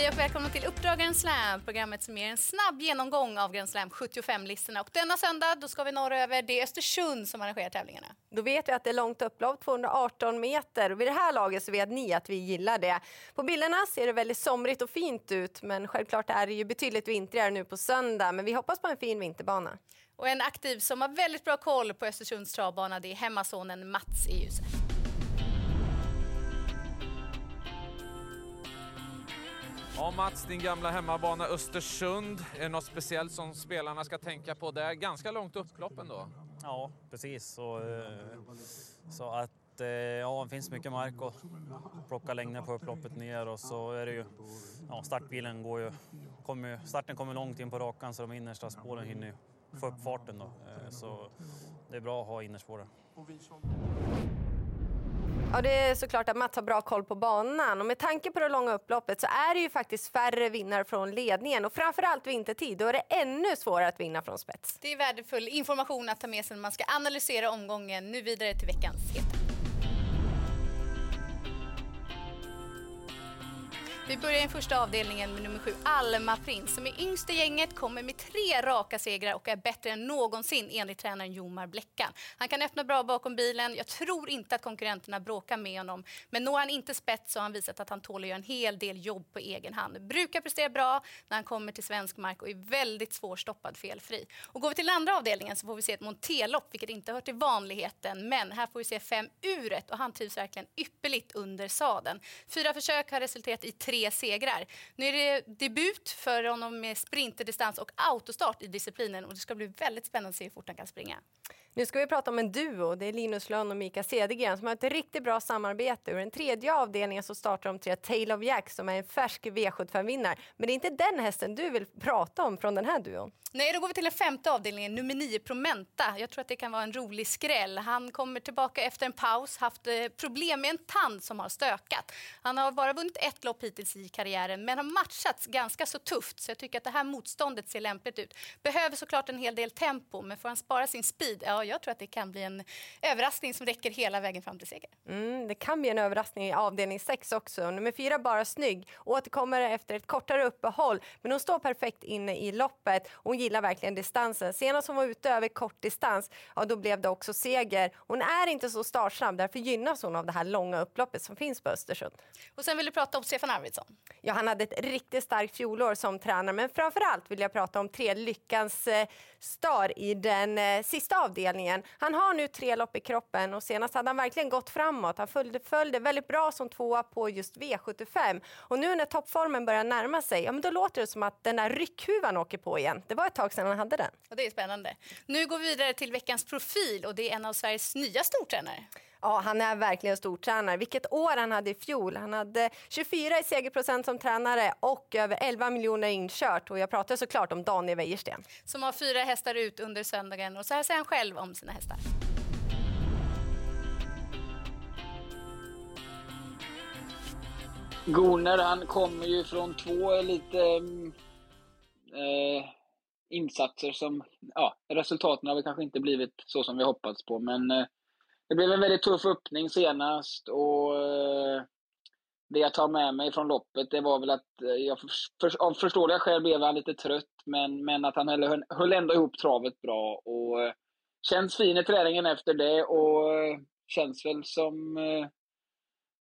Hej och välkomna till Uppdrag Grand Slam, programmet som ger en snabb genomgång av Grand Slam 75-listorna. Och denna söndag då ska vi norröver, det är Östersund som arrangerar tävlingarna. Då vet vi att det är långt upplopp, 218 meter. Och vid det här laget så vet ni att vi gillar det. På bilderna ser det väldigt somrigt och fint ut, men självklart är det ju betydligt vintrigare nu på söndag. Men vi hoppas på en fin vinterbana. Och en aktiv som har väldigt bra koll på Östersunds travbana, det är hemmasonen Mats i ljuset. Ja, Mats, din gamla hemmabana Östersund. Är det något speciellt som spelarna ska tänka på? Det är ganska långt upplopp ändå. Ja, precis. Så, eh, så att eh, ja, det finns mycket mark att plocka längder på upploppet ner och så är det ju, ja, startbilen går ju, kommer, ju- starten kommer långt in på rakan så de innersta spåren hinner ju få upp farten då. Eh, Så det är bra att ha innerspåren. Ja, det är såklart att Mats har bra koll på banan och med tanke på det långa upploppet så är det ju faktiskt färre vinnare från ledningen och framförallt vintertid. Då är det ännu svårare att vinna från spets. Det är värdefull information att ta med sig när man ska analysera omgången. Nu vidare till veckans etapp. Vi börjar i första avdelningen med nummer sju, Alma Prins, som är yngst i gänget, kommer med tre raka segrar och är bättre än någonsin enligt tränaren Jomar Bleckan. Han kan öppna bra bakom bilen. Jag tror inte att konkurrenterna bråkar med honom, men når han inte spets så har han visat att han tål att göra en hel del jobb på egen hand. Brukar prestera bra när han kommer till svensk mark och är väldigt svårstoppad felfri. Och går vi till andra avdelningen så får vi se ett montelopp, vilket inte hör till vanligheten, men här får vi se fem uret och han trivs verkligen ypperligt under sadeln. Fyra försök har resulterat i tre segrar. Nu är det debut för honom med sprinterdistans och autostart i disciplinen och det ska bli väldigt spännande att se hur fort han kan springa. Nu ska vi prata om en duo. Det är Linus Lönn och Mika Cedergren som har ett riktigt bra samarbete. Ur den tredje avdelningen så startar de tre Tale of Jack som är en färsk V75-vinnare. Men det är inte den hästen du vill prata om från den här duon. Nej, då går vi till den femte avdelningen, nummer nio Promenta. Jag tror att det kan vara en rolig skräll. Han kommer tillbaka efter en paus, haft eh, problem med en tand som har stökat. Han har bara vunnit ett lopp hittills i karriären, men har matchats ganska så tufft. Så jag tycker att det här motståndet ser lämpligt ut. Behöver såklart en hel del tempo, men får han spara sin speed, ja, jag tror att det kan bli en överraskning som räcker hela vägen fram till seger. Mm, det kan bli en överraskning i avdelning 6 också. Nummer fyra, Bara snygg, återkommer efter ett kortare uppehåll. Men hon står perfekt inne i loppet. Hon gillar verkligen distansen. Senast hon var ute över kort distans, ja, då blev det också seger. Hon är inte så startsnabb, därför gynnas hon av det här långa upploppet som finns på Östersund. Och sen vill du prata om Stefan Arvidsson. Ja, han hade ett riktigt starkt fjolår som tränare, men framför allt vill jag prata om tre Lyckans eh, star i den eh, sista avdelningen. Han har nu tre lopp i kroppen och senast hade han verkligen gått framåt. Han följde, följde väldigt bra som tvåa på just V75 och nu när toppformen börjar närma sig, ja, men då låter det som att den där ryckhuvan åker på igen. Det var ett tag sedan han hade den. Och det är spännande. Nu går vi vidare till veckans profil och det är en av Sveriges nya stortränare. Ja, han är verkligen stortränare. Vilket år han hade i fjol. Han hade 24 i segerprocent som tränare och över 11 miljoner inkört. Och jag pratar såklart om Daniel Wäjersten. som har fyra hästar ut under söndagen. Och så här säger han själv om sina hästar. Gunnar han kommer ju från två lite mm, eh, insatser som, ja, resultaten har väl kanske inte blivit så som vi hoppats på, men eh, det blev en väldigt tuff öppning senast och eh, det jag tar med mig från loppet, det var väl att eh, jag för, för, av förståeliga skäl blev han lite trött, men, men att han höll, höll ändå ihop travet bra och eh, känns fin i träningen efter det och känns väl som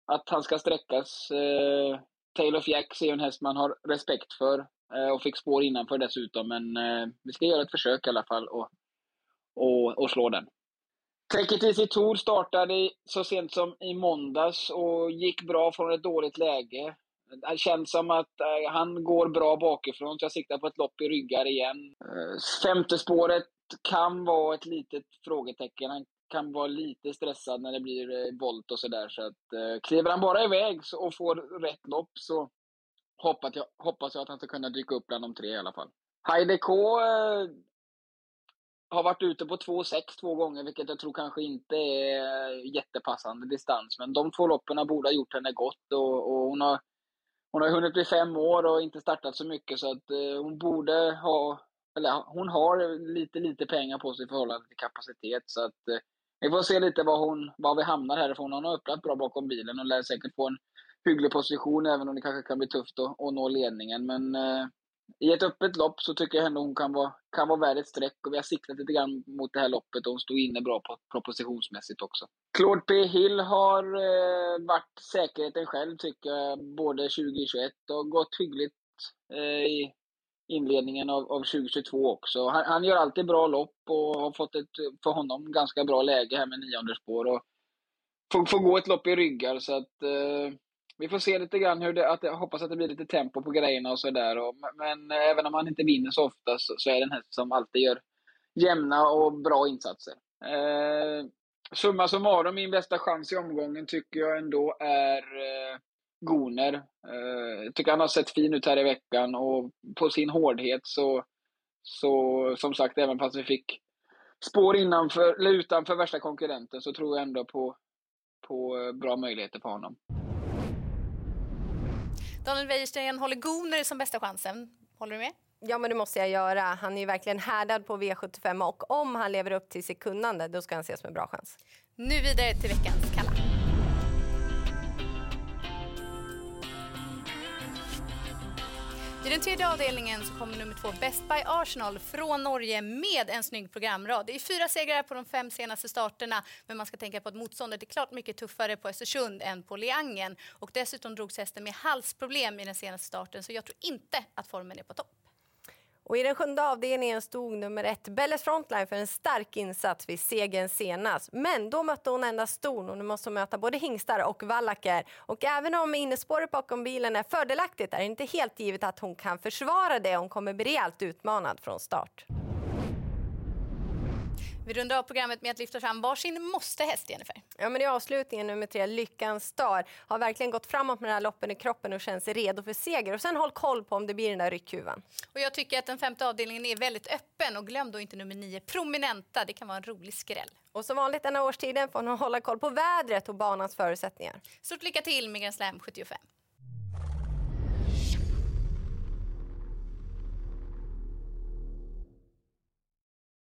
att han ska sträckas. Eh, Taylor Jacks är ju en häst man har respekt för och fick spår innanför dessutom. Men vi ska göra ett försök i alla fall och, och, och slå den. Take It Easy Tour startade så sent som i måndags och gick bra från ett dåligt läge. Det känns som att eh, han går bra bakifrån, så jag siktar på ett lopp i ryggar igen. Eh, femte spåret kan vara ett litet frågetecken. Han kan vara lite stressad när det blir eh, volt och sådär. Så att, eh, kliver han bara iväg och får rätt lopp så hoppas jag, hoppas jag att han ska kunna dyka upp bland de tre i alla fall. Heide K eh, har varit ute på 2,6 två gånger, vilket jag tror kanske inte är jättepassande distans. Men de två loppen borde ha gjort henne gott och, och hon har hon har hunnit bli fem år och inte startat så mycket så att eh, hon borde ha, eller hon har lite, lite pengar på sig i förhållande till kapacitet. Så att eh, vi får se lite var, hon, var vi hamnar härifrån. Hon har öppnat bra bakom bilen och lär säkert få en hygglig position, även om det kanske kan bli tufft att, att nå ledningen. Men eh, i ett öppet lopp så tycker jag ändå hon kan vara, kan vara värd ett streck och vi har siktat lite grann mot det här loppet och hon stod inne bra på propositionsmässigt också. Claude P Hill har eh, varit säkerheten själv tycker jag, både 2021 och gått hyggligt eh, i inledningen av, av 2022 också. Han, han, gör alltid bra lopp och har fått ett, för honom, ganska bra läge här med nionde spår. Och får, får gå ett lopp i ryggar så att eh, vi får se lite grann hur det, att jag hoppas att det blir lite tempo på grejerna och sådär. Men eh, även om han inte vinner så ofta så, så är det en häst som alltid gör jämna och bra insatser. Eh, summa summarum, min bästa chans i omgången tycker jag ändå är eh, Goner. Eh, jag tycker han har sett fin ut här i veckan och på sin hårdhet så, så som sagt, även fast vi fick spår innanför, eller utanför värsta konkurrenten så tror jag ändå på, på eh, bra möjligheter för honom. Daniel Wäjersten håller Goner som bästa chansen. Håller du med? Ja, men det måste jag göra. Han är verkligen härdad på V75 och om han lever upp till sitt kunnande, då ska han ses som en bra chans. Nu vidare till veckans I den tredje avdelningen så kommer nummer två Best by Arsenal från Norge med en snygg programrad. Det är fyra segrar på de fem senaste starterna men man ska tänka på att motståndet är klart mycket tuffare på Östersund än på Leangen. Och dessutom drogs hästen med halsproblem i den senaste starten så jag tror inte att formen är på topp. Och I den sjunde avdelningen stod nummer ett Belles Frontline för en stark insats vid segern senast. Men då mötte hon endast ston och nu måste hon möta både hingstar och vallacker. Och även om innespåret bakom bilen är fördelaktigt är det inte helt givet att hon kan försvara det. Hon kommer bli rejält utmanad från start. Vi rundar av programmet med att lyfta fram varsin måste-häst, Jennifer. Ja, men I avslutningen, nummer tre, Lyckans Star, har verkligen gått framåt med den här loppen i kroppen och känns redo för seger. Och sen håll koll på om det blir den där ryckhuvan. Och jag tycker att den femte avdelningen är väldigt öppen. Och glöm då inte nummer nio, Prominenta. Det kan vara en rolig skräll. Och som vanligt denna årstiden får ni hålla koll på vädret och banans förutsättningar. Stort lycka till med Grand Slam 75.